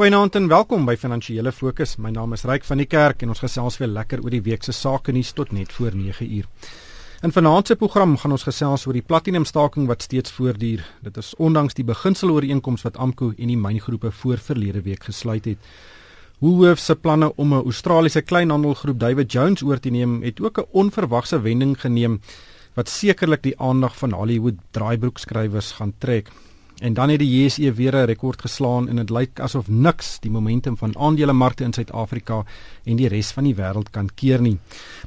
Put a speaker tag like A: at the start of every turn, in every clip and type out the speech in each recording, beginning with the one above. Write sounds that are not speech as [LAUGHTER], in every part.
A: Goeienaand en welkom by Finansiële Fokus. My naam is Ryk van die Kerk en ons gesels weer lekker oor die week se sake nuus tot net voor 9 uur. In vanaand se program gaan ons gesels oor die platinum staking wat steeds voortduur. Dit is ondanks die beginselooreenkoms wat AMKU en die myngroepe voor verlede week gesluit het. Woolworth se planne om 'n Australiese kleinhandelgroep David Jones oor te neem, het ook 'n onverwagse wending geneem wat sekerlik die aandag van Hollywood draaibroekskrywers gaan trek. En dan het die JSE weer 'n rekord geslaan en dit lyk asof niks die momentum van aandelemarkte in Suid-Afrika en die res van die wêreld kan keer nie.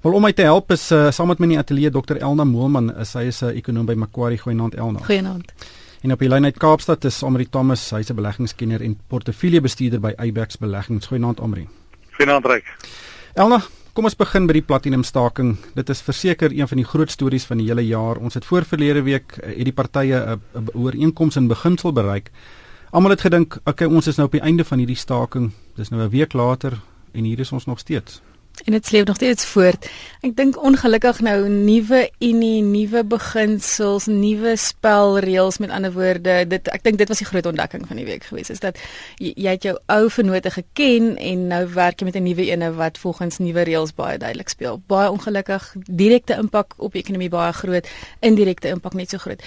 A: Maar om my te help is uh, saam met my in die ateljee Dr Elna Moelman, sy is 'n ekonom by Macquarie Goeienaand Elna.
B: Goeienaand.
A: En op die lyn uit Kaapstad is Amri Thomas, hy's 'n beleggingskenner en portefeuljebestuurder by Ibex Beleggings. Goeienaand Amri.
C: Goeienaand Ryk.
A: Elna, Kom ons begin by die platinum staking. Dit is verseker een van die groot stories van die hele jaar. Ons het voor verlede week eh, het die partye 'n ooreenkoms in beginsel bereik. Almal het gedink, okay, ons is nou op die einde van hierdie staking. Dis nou 'n week later en hier is ons nog steeds.
B: En dit sleep nog steeds voort. Ek dink ongelukkig nou nuwe unie, nuwe beginsels, nuwe spelreëls met ander woorde. Dit ek dink dit was die groot ontdekking van die week gewees is dat jy, jy het jou ou vennote geken en nou werk jy met 'n nuwe ene wat volgens nuwe reëls baie duidelik speel. Baie ongelukkig direkte impak op die ekonomie baie groot, indirekte impak net so groot.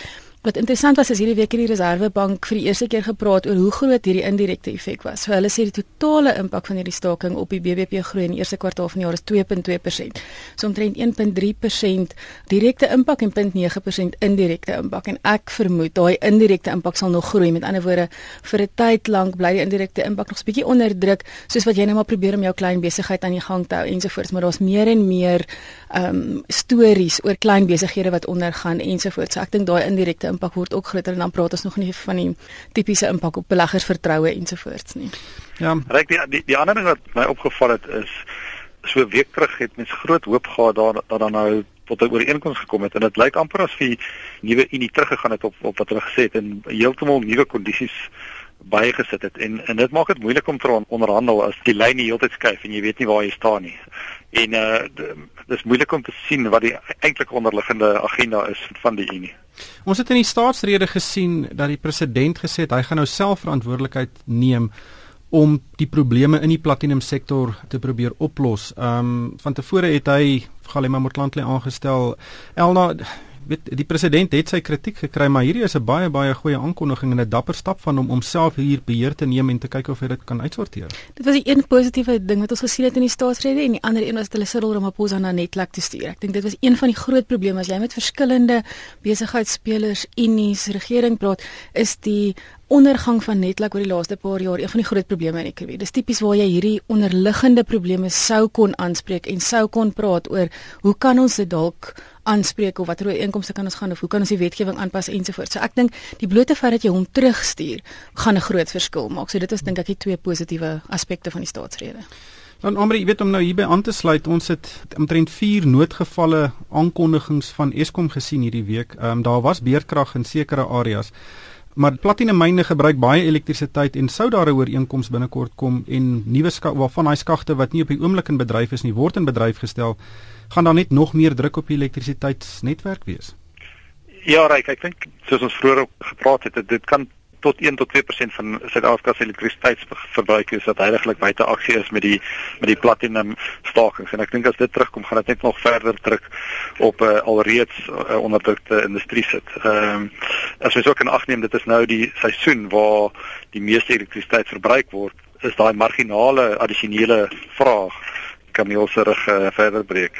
B: Wat interessant was is hierdie week het die Reserwebank vir die eerste keer gepraat oor hoe groot hierdie indirekte effek was. So hulle sê die totale impak van hierdie staking op die BBP groei in die eerste kwartaal van die jaar is 2.2%. So omtrent 1.3% direkte impak en 0.9% indirekte impak en ek vermoed daai indirekte impak sal nog groei. Met ander woorde, vir 'n tyd lank bly die indirekte impak nog 'n bietjie onder druk, soos wat jy nou maar probeer om jou klein besigheid aan die gang te hou ensovoorts, maar daar's meer en meer ehm um, stories oor klein besighede wat ondergaan ensovoorts. So ek dink daai indirekte impak word ook groter en dan praat ons nog nie van die tipiese impak op beleggersvertroue ensovoorts nie.
C: Ja, reg die, die die ander ding wat my opgeval het is so 'n week terug het mens groot hoop gehad daar dat dan nou tot 'n ooreenkoms gekom het en dit lyk amper as vir nuwe unie teruggegaan het op op wat hulle gesê het en heeltemal nuwe kondisies baie gesit het en en dit maak dit moeilik om te onderhandel as die lyn die hele tyd skuif en jy weet nie waar jy staan nie. En uh dis moeilik om te sien wat die eintlike onderliggende agenda is van die Unie.
A: Ons het in die staatsrede gesien dat die president gesê het hy gaan nou self verantwoordelikheid neem om die probleme in die platinum sektor te probeer oplos. Ehm um, van tevore het hy Galema Motlanthe aangestel. Elna weet die president het sy kritiek gekry, maar hierdie is 'n baie baie goeie aankondiging en 'n dapper stap van hom om self hier beheer te neem en te kyk of hy dit kan uitsorteer.
B: Dit was die een positiewe ding wat ons gesien het in die staatsrede en die ander een was dat hulle Cyril Ramaphosa na netlek te stuur. Ek dink dit was een van die groot probleme as jy met verskillende besigheidsspelers, unies, regering praat, is die ondergang van netlek oor die laaste paar jaar een van die groot probleme in ekonomie. Dis tipies waar jy hierdie onderliggende probleme sou kon aanspreek en sou kon praat oor hoe kan ons dit dalk aanspreek of watter inkomste kan ons gaan of hoe kan ons die wetgewing aanpas ensovoorts. So ek dink die blote feit dat jy hom terugstuur gaan 'n groot verskil maak. So dit is dink ek die twee positiewe aspekte van die staatsrede.
A: Dan Omri, jy weet om nou hierby aan te sluit, ons het omtrent 4 noodgevalle aankondigings van Eskom gesien hierdie week. Ehm um, daar was beerkrag in sekere areas. Maar platinum myne gebruik baie elektrisiteit en sou daar 'n ooreenkoms binnekort kom en nuwe waarvan daai skagte wat nie op die oomblik in bedryf is nie, word in bedryf gestel gaan daar net nog meer druk op die elektrisiteitsnetwerk wees.
C: Ja, Ryk, ek dink soos ons vroeër gepraat het, dit kan tot 1 tot 2% van Suid-Afrika se elektrisiteitsverbruik is dat heiliglik buite aksie is met die met die platinum stakings en ek dink as dit terugkom gaan dit net nog verder druk op 'n uh, eh, alreeds uh, onderdrukte industrie sit. Ehm um, as jy ook in ag neem dit is nou die seisoen waar die meeste elektrisiteit verbruik word, is daai marginale addisionele vraag kameel se rug uh, verder breek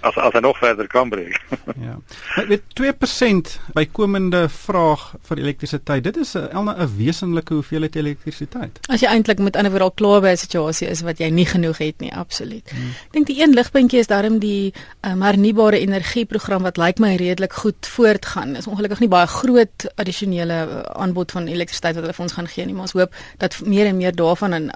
C: as as hy nog verder kan breek. [LAUGHS]
A: ja. Met, met 2% bykomende vraag vir elektrisiteit. Dit is 'n elna 'n wesenlike hoeveelheid elektrisiteit.
B: As jy eintlik met ander woorde al klaar by 'n situasie is wat jy nie genoeg het nie, absoluut. Hmm. Ek dink die een ligpuntjie is daarom die um, hernubare energieprogram wat lyk my redelik goed voortgaan. Is ongelukkig nie baie groot addisionele uh, aanbod van elektrisiteit wat hulle vir ons gaan gee nie, maar ons hoop dat meer en meer daarvan uh,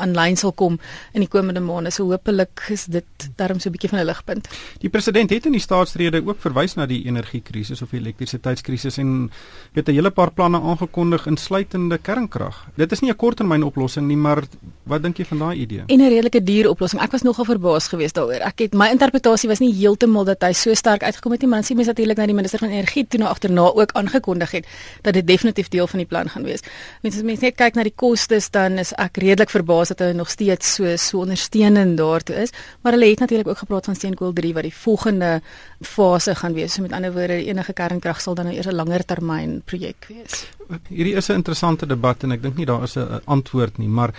B: aanlyn sal kom in die komende maande. So hopelik is dit daarom so 'n bietjie van 'n ligpunt.
A: Die president het in die staatsrede ook verwys na die energiekrisis of die elektrisiteitskrisis en het 'n hele paar planne aangekondig insluitende kernkrag. Dit is nie 'n korttermyn oplossing nie, maar Wat dink jy van daai idee?
B: En 'n redelike duur oplossing. Ek was nogal verbaas geweest daaroor. Ek het my interpretasie was nie heeltemal dat hy so sterk uitgekom het nie, maar dan sien mens natuurlik nou die minister van energie toe nou agterna ook aangekondig het dat dit definitief deel van die plan gaan wees. Mens as mens net kyk na die kostes dan is ek redelik verbaas dat hulle nog steeds so so ondersteunend daartoe is, maar hulle het natuurlik ook gepraat van steenkool 3 wat die volgende fase gaan wees. So met ander woorde, enige kernkrag sal dan nou eers 'n langer termyn projek wees.
A: Hierdie is 'n interessante debat en ek dink nie daar is 'n antwoord nie, maar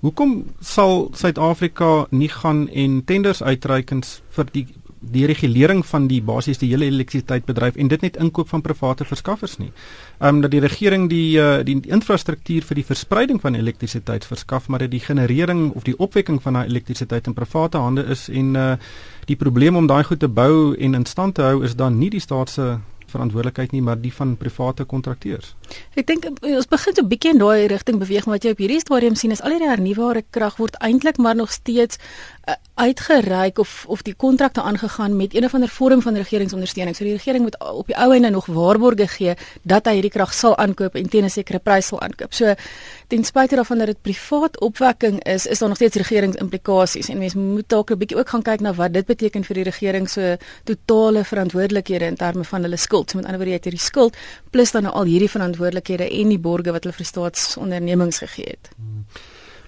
A: hoekom sal Suid-Afrika nie gaan en tenders uitreikens vir die die regulering van die basies die hele elektrisiteitsbedryf en dit net inkoop van private verskaffers nie. Ehm um, dat die regering die uh, die infrastruktuur vir die verspreiding van elektrisiteit verskaf, maar dat die generering of die opwekking van daai elektrisiteit in private hande is en uh, die probleem om daai goed te bou en in stand te hou is dan nie die staat se verantwoordelikheid nie, maar die van private kontrakteurs.
B: Ek dink ons begin so 'n bietjie in daai rigting beweeg wat jy op hierdie stadium sien is al die hernubare krag word eintlik maar nog steeds uh, uitgereik of of die kontrakte aangegaan met een of ander vorm van regeringsondersteuning. So die regering moet op die ou einde nog waarborge gee dat hy hierdie krag sal aankoop en teen 'n sekere prys sal aankoop. So ten spyte daarvan dat dit privaat opwekking is, is daar nog steeds regeringsimplikasies en mense moet dalk 'n bietjie ook gaan kyk na wat dit beteken vir die regering se totale verantwoordelikhede in terme van hulle skuld. So met ander woorde, jy het hierdie skuld plus dan nou al hierdie verantwoordelikhede en die borge wat hulle vir staatsondernemings gegee het. Hmm.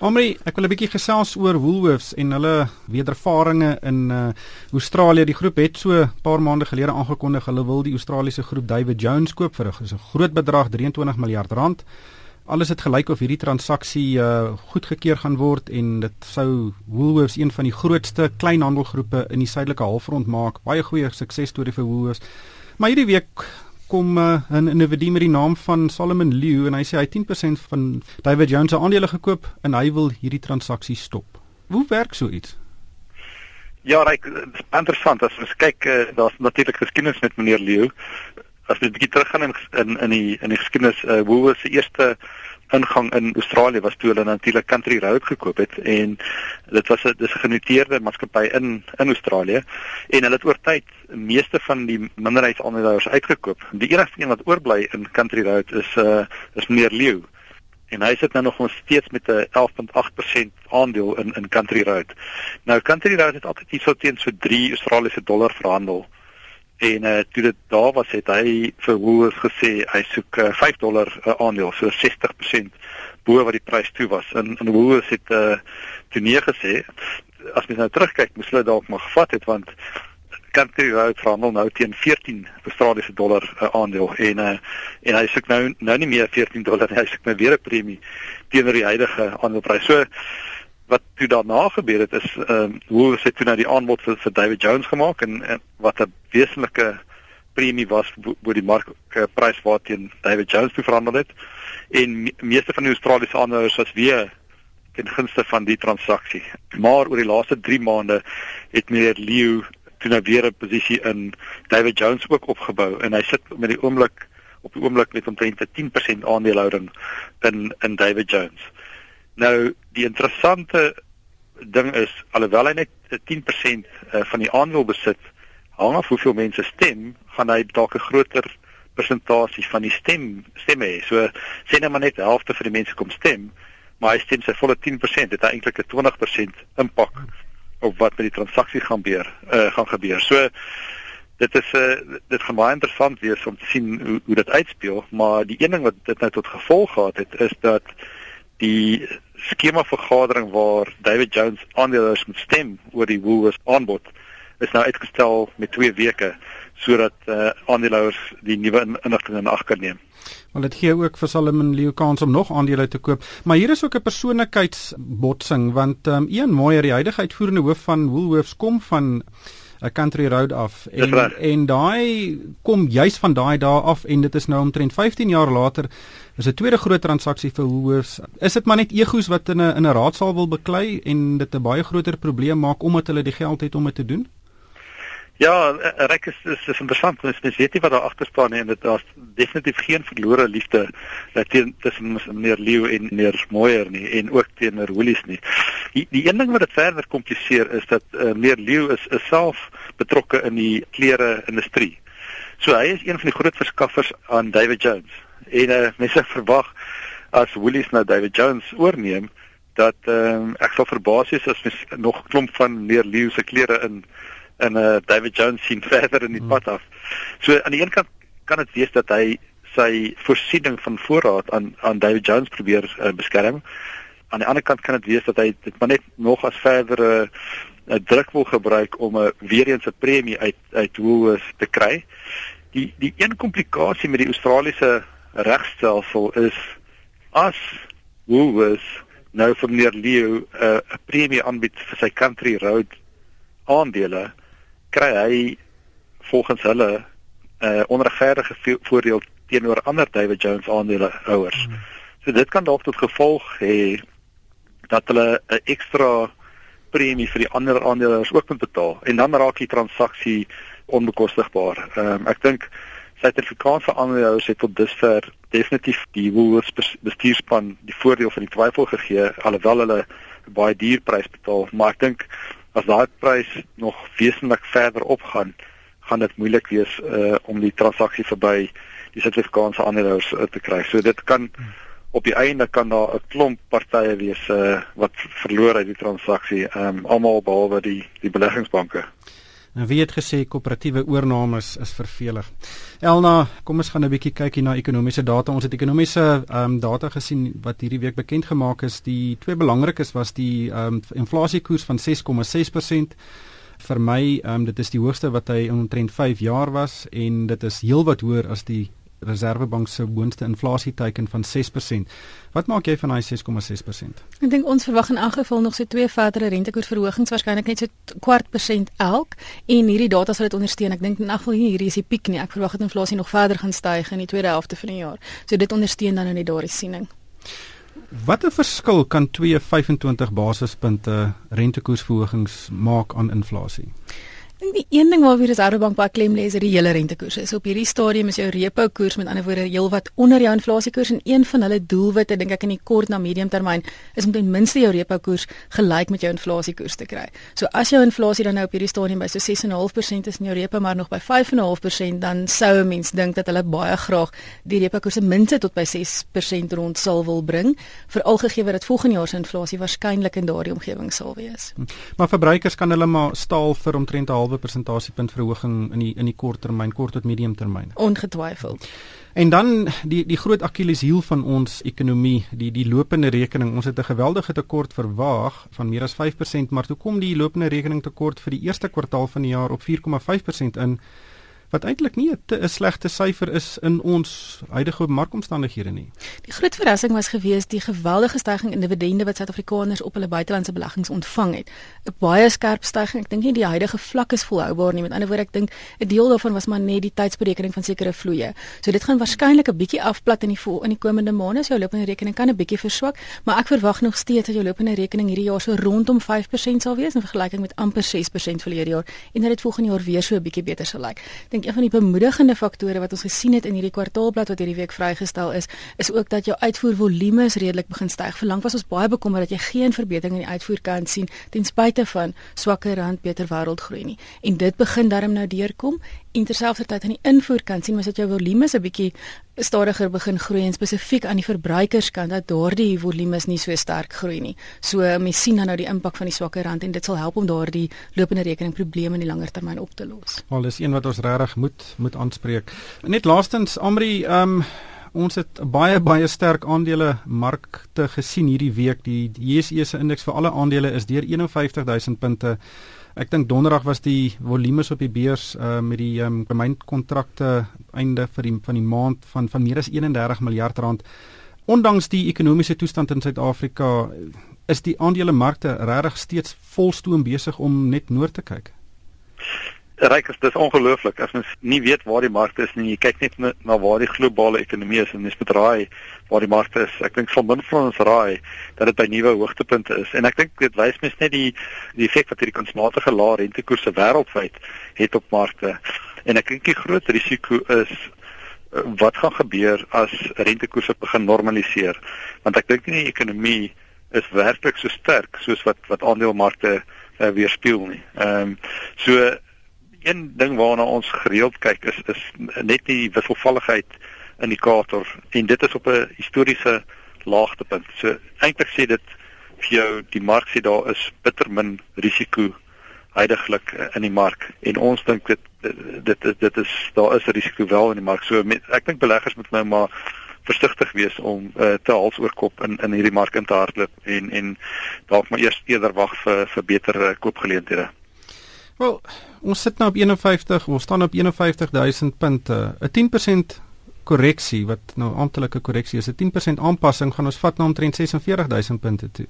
A: Omri, ek wil 'n bietjie gesels oor Woolworths en hulle wedervarings in uh, Australië. Die groep het so 'n paar maande gelede aangekondig hulle wil die Australiese groep David Jones koop vir 'n groot bedrag, 23 miljard rand. Alles het gelyk of hierdie transaksie uh, goedgekeur gaan word en dit sou Woolworths een van die grootste kleinhandelgroepe in die suidelike halfrond maak. Baie goeie suksesstorie vir Woolworths. Maar hierdie week kom uh, 'n individu met die naam van Solomon Liu en hy sê hy 10% van David Jones se aandele gekoop en hy wil hierdie transaksie stop. Hoe werk so iets?
C: Ja, is interessant as ons kyk, uh, daar's natuurlik geskiedenis met meneer Liu. As jy 'n bietjie teruggaan in in in die in die geskiedenis, uh, hoe was die eerste ingang in Australië was toe hulle natuurlik Country Road gekoop het en dit was 'n dis genoteerde maatskappy in in Australië en hulle het oor tyd meeste van die minderheidsaandeelhouers uitgekoop. Die enigste een wat oorbly in Country Road is uh is meneer Leeu. En hy sit nou nog steeds met 'n 11.8% aandeel in in Country Road. Nou Country Road het altyd hierso teen so 3 Australiese dollar verhandel. En uh toe dit daar was het hy vir Woolworths gesê hy soek uh, 5 dollar 'n uh, aandeel, so 60% bo wat die prys toe was. En en Woolworths het uh toe nee gesê as mens nou terugkyk, moes hulle dalk maar gevat het want Country Road verhandel nou teen 14 Australiese dollar 'n uh, aandeel en uh en hy soek nou nou nie meer 14 dollar hy soek nou weer 'n premie teenoor die huidige aandeleprys. So wat toe daarna gebeur het is ehm um, hoe het toe nou die aanbod vir, vir David Jones gemaak en, en wat 'n wesenlike premie was bo die markprys uh, waarteen David Jones toe verhandel het en me, meeste van die Australiese aandeelhouers was weer ten gunste van die transaksie. Maar oor die laaste 3 maande het meneer Leo toe nou weer 'n posisie in David Jones ook opgebou en hy sit met die oomblik op die oomblik met omtrent 'n 10% aandelehouding in in David Jones. Nou die interessante ding is alhoewel hy net 10% eh, van die aandeel besit, hang af hoeveel mense stem, gaan hy dalk 'n groter persentasie van die stem stemme hê. So sê net maar net die helfte van die mense kom stem, maar hy stem sy volle 10%, dit het eintlik 'n 20% impak op wat met die transaksie gaan gebeur, uh, gaan gebeur. So dit is 'n uh, eh, dit gaan baie interessant wees om te sien hoe hoe dit uitspeel, maar die een ding wat dit nou tot gevolg gehad het is dat die skema vergadering waar David Jones aandeelhouers moet stem oor die Woolworths aanbod is nou uitgestel met 2 weke sodat uh, aandeelhouers die nuwe inligting in ag kan neem.
A: Want dit gee ook vir Solomon Leo kans om nog aandele te koop. Maar hier is ook 'n persoonlikheidsbotsing want um, Ian Moyer, die huidige uitvoerende hoof van Woolworths kom van country road af en en daai kom juis van daai dae af en dit is nou omtrent 15 jaar later is 'n tweede groot transaksie vir Woolworths. Is dit maar net egos wat in 'n in 'n raadsaal wil beklei en dit 'n baie groter probleem maak omdat hulle die geld het om dit te doen?
C: Ja, reg is is, is interessant, mens mens weet nie wat daar agter staan nie en dit daar's definitief geen verlore liefde tussen meneer Leo en meneer Moyer nie en ook teenoor Woolies nie. Die die een ding wat dit verder kompliseer is dat uh, meneer Leo is, is self betrokke in die klere industrie. So hy is een van die groot verskaffers aan David Jones. En uh, mense verwag as Woolies nou David Jones oorneem dat ehm um, ek sal verbaas wees as mens nog klomp van meer leeu se klere in in 'n uh, David Jones sien [LAUGHS] verder in die pad af. So aan die een kant kan dit wees dat hy sy voorsiening van voorraad aan aan David Jones probeer uh, beskerm. Aan die ander kant kan dit wees dat hy dit maar net nog as verdere uh, druk wil gebruik om 'n uh, weer eens 'n premie uit uit Woolworths te kry. Die die een komplikasie met die Australiese regstelsel is as Woolworths nou vir meneer Leo 'n uh, premie aanbied vir sy Country Road aandele, kry hy volgens hulle 'n uh, onregverdige voordeel teenoor ander David Jones aandeelhouers. Mm. So dit kan dalk tot gevolg hê dat hulle 'n ekstra premie vir die ander aandeelhouers ook moet betaal en dan raak die transaksie onbekostigbaar. Ehm um, ek dink Suid-Afrikaanse aandeelhouers het tot dusver definitief die Woolworths bestuurspan die voordeel van die twyfel gegee alhoewel hulle baie duur prys betaal, maar ek dink as daai prys nog wesentlik verder opgaan, gaan dit moeilik wees uh, om die transaksie verby die Suid-Afrikaanse aandeelhouers uh, te kry. So dit kan op die einde kan daar 'n klomp partye wees uh, wat verloor uit die transaksie, um, almal behalwe die die beleggingsbanke.
A: En wie het gesê koöperatiewe oornames is vervelig? Elna, kom ons gaan 'n bietjie kyk hier na ekonomiese data. Ons het ekonomiese ehm um, data gesien wat hierdie week bekend gemaak is. Die twee belangrikes was die ehm um, inflasiekoers van 6,6% vir my ehm um, dit is die hoogste wat hy omtrent 5 jaar was en dit is heelwat hoër as die Reserwebank se boonste inflasieteiken van 6%. Wat maak jy van daai 6,6%?
B: Ek dink ons verwag in elk geval nog so twee verdere rentekoersverhogings waarskynlik net so kwart persent elk en hierdie data sal dit ondersteun. Ek dink in elk geval hierdie is die piek nie. Ek verwag dat inflasie nog verder gaan styg in die tweede helfte van die jaar. So dit ondersteun dan net daardie siening.
A: Watter verskil kan 225 basispunte rentekoersverhogings maak aan inflasie?
B: Dink die een ding waarop die Reservebank baie klem lê is die hele rentekoers. Is op hierdie stadium is jou repo koers met ander woorde heelwat onder jou inflasiekoers en een van hulle doelwitte dink ek in die kort na medium termyn is om ten minste jou repo koers gelyk met jou inflasiekoers te kry. So as jou inflasie dan nou op hierdie stadium by so 6.5% is en jou repo maar nog by 5.5% dan sou 'n mens dink dat hulle baie graag die repo koers ten minste tot by 6% rond sal wil bring, veral gegee dat volgende jaar se inflasie waarskynlik in daardie omgewing sal wees. Hm.
A: Maar verbruikers kan hulle maar staal vir omtrent 'n halwe persentasiepunt verhoging in die in die kort termyn, kort tot medium termyn.
B: Ongetwyfeld.
A: En dan die die groot Achilleshiel van ons ekonomie, die die lopende rekening. Ons het 'n geweldige tekort verwaag van meer as 5%, maar toe kom die lopende rekening tekort vir die eerste kwartaal van die jaar op 4,5% in wat eintlik nie 'n slegte syfer is in ons huidige markomstandighede nie.
B: Die groot verrassing was gewees die geweldige stygings in dividende wat Suid-Afrikaners op hulle buitelandse beleggings ontvang het. 'n Baie skerp stygings. Ek dink nie die huidige vlak is volhoubaar nie. Met ander woorde, ek dink 'n deel daarvan was maar net die tydsberekening van sekere vloeye. So dit gaan waarskynlik 'n bietjie afplat in die vol, in die komende maande. So jou lopende rekening kan 'n bietjie verswak, maar ek verwag nog steeds dat jou lopende rekening hierdie jaar so rondom 5% sal wees in vergelyking met amper 6% verlede jaar en dat dit volgende jaar weer so 'n bietjie beter sal lyk. Ek dink een van die bemoedigende faktore wat ons gesien het in hierdie kwartaalblad wat hierdie week vrygestel is, is ook dat jou uitvoervolume redelik begin styg. Verlang was ons baie bekommerd dat jy geen verbetering in die uitvoerkant sien ten spyte van swakker rand, beter wêreldgroei nie. En dit begin darm nou deurkom en terselfdertyd aan die invoerkant sien ons dat jou volume se 'n bietjie stadiger begin groei en spesifiek aan die verbruikerskant dat daardie volume nie so sterk groei nie. So mens sien dan nou die impak van die swakker rand en dit sal help om daardie lopende rekening probleme in die langer termyn op te los.
A: Wel dis een wat ons regtig moet moet aanspreek. Net laastens Amri, ehm um, ons het baie baie sterk aandele markte gesien hierdie week. Die JSE se indeks vir alle aandele is deur 51000 punte Ek dink donderdag was die volumes op die beurs uh, met die um, gemeenkontrakte einde vir die van die maand van van meer as 31 miljard rand. Ondanks die ekonomiese toestand in Suid-Afrika is die aandelemarkte regtig steeds volstoom besig om net noord te kyk.
C: Ryk is dis ongelooflik as mens nie weet waar die markte is nie. Jy kyk net na, na waar die globale ekonomie is en mens bedraai waar die markte is. Ek dink van min van ons raai dat dit by nuwe hoogtepunte is. En ek dink dit wys mens net die die effek wat hierdie kunsmatige lae rentekoerse wêreldwyd het op markte. En ek dink die groot risiko is eh, wat gaan gebeur as rentekoerse begin normaliseer? Want ek dink nie die ekonomie is werklik so sterk soos wat wat aandelemarkte uh, weerspieël nie. Ehm um, so een ding waarna ons gereeld kyk is is net die wisselvalligheid indikator en dit is op 'n historiese laagtepunt. So eintlik sê dit vir jou die mark sê daar is bitter min risiko heidaglik in die mark en ons dink dit dit dit, dit is daar is 'n risiko wel in die mark. So met, ek dink beleggers moet nou maar versigtig wees om uh, te hals oor kop in in hierdie mark in te hardloop en en dalk maar eers eerder wag vir vir beter uh, koopgeleenthede.
A: Wel, ons sit nou op 51, ons staan op 51000 punte. 'n 10% korreksie wat nou amptelike korreksie is, 'n 10% aanpassing gaan ons vat na omtrent 46000 punte toe.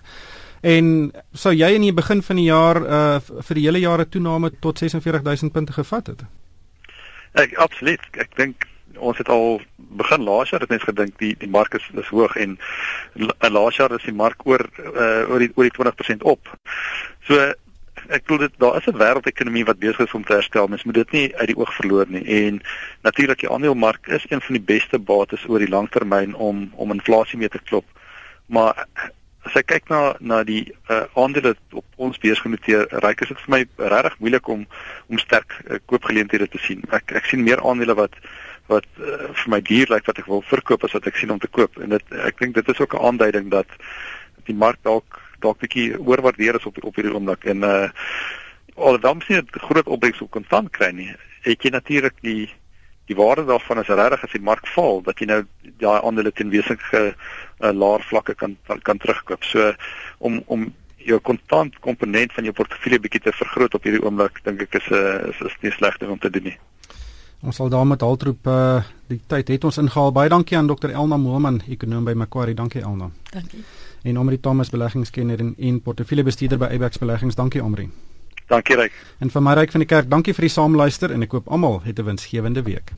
A: En sou jy in die begin van die jaar uh vir die hele jare toename tot 46000 punte gevat het?
C: Ek absoluut. Ek dink ons het al begin laas jaar het mens gedink die die mark is is hoog en laas jaar is die mark oor uh, oor die oor die 20% op. So ek glo dit daar is 'n wêreldekonomie wat besig is om te herstel. Mens moet dit nie uit die oog verloor nie. En natuurlik die aandelemark is een van die beste bates oor die langtermyn om om inflasie mee te klop. Maar as ek kyk na na die uh, aandele op ons beurs genoteer, ryk is dit vir my regtig moeilik om om sterk uh, koopgeleenthede te sien. Ek ek sien meer aandele wat wat uh, vir my duur lyk wat ek wil verkoop as wat ek sien om te koop en dit ek dink dit is ook 'n aanduiding dat die mark dalk dalk bietjie oorwaardeer is op op hierdie oomblik en uh alhoewel mens nie 'n groot opbrengs op kontant kry nie het jy natuurlik die die waarde daarvan is regtig as die mark val dat jy nou daai aandele ten wesenlike uh, laer vlakke kan kan terugkoop so om om jou kontant komponent van jou portefeulje bietjie te vergroot op hierdie oomblik dink ek is 'n uh, is, is nie sleg om te doen nie
A: Ons sal daarmee haltroep uh die tyd het ons ingehaal. Baie dankie aan Dr Elna Moelman, ekonom by Macquarie. Dankie Elna.
B: Dankie.
A: En Omri Thomas, beleggingskenner en, en portefeuljebestuurder by Abex Beleggings. Dankie Omri.
C: Dankie Ryk.
A: En vir my Ryk van die kerk, dankie vir die saamluister en ek hoop almal het 'n winsgewende week.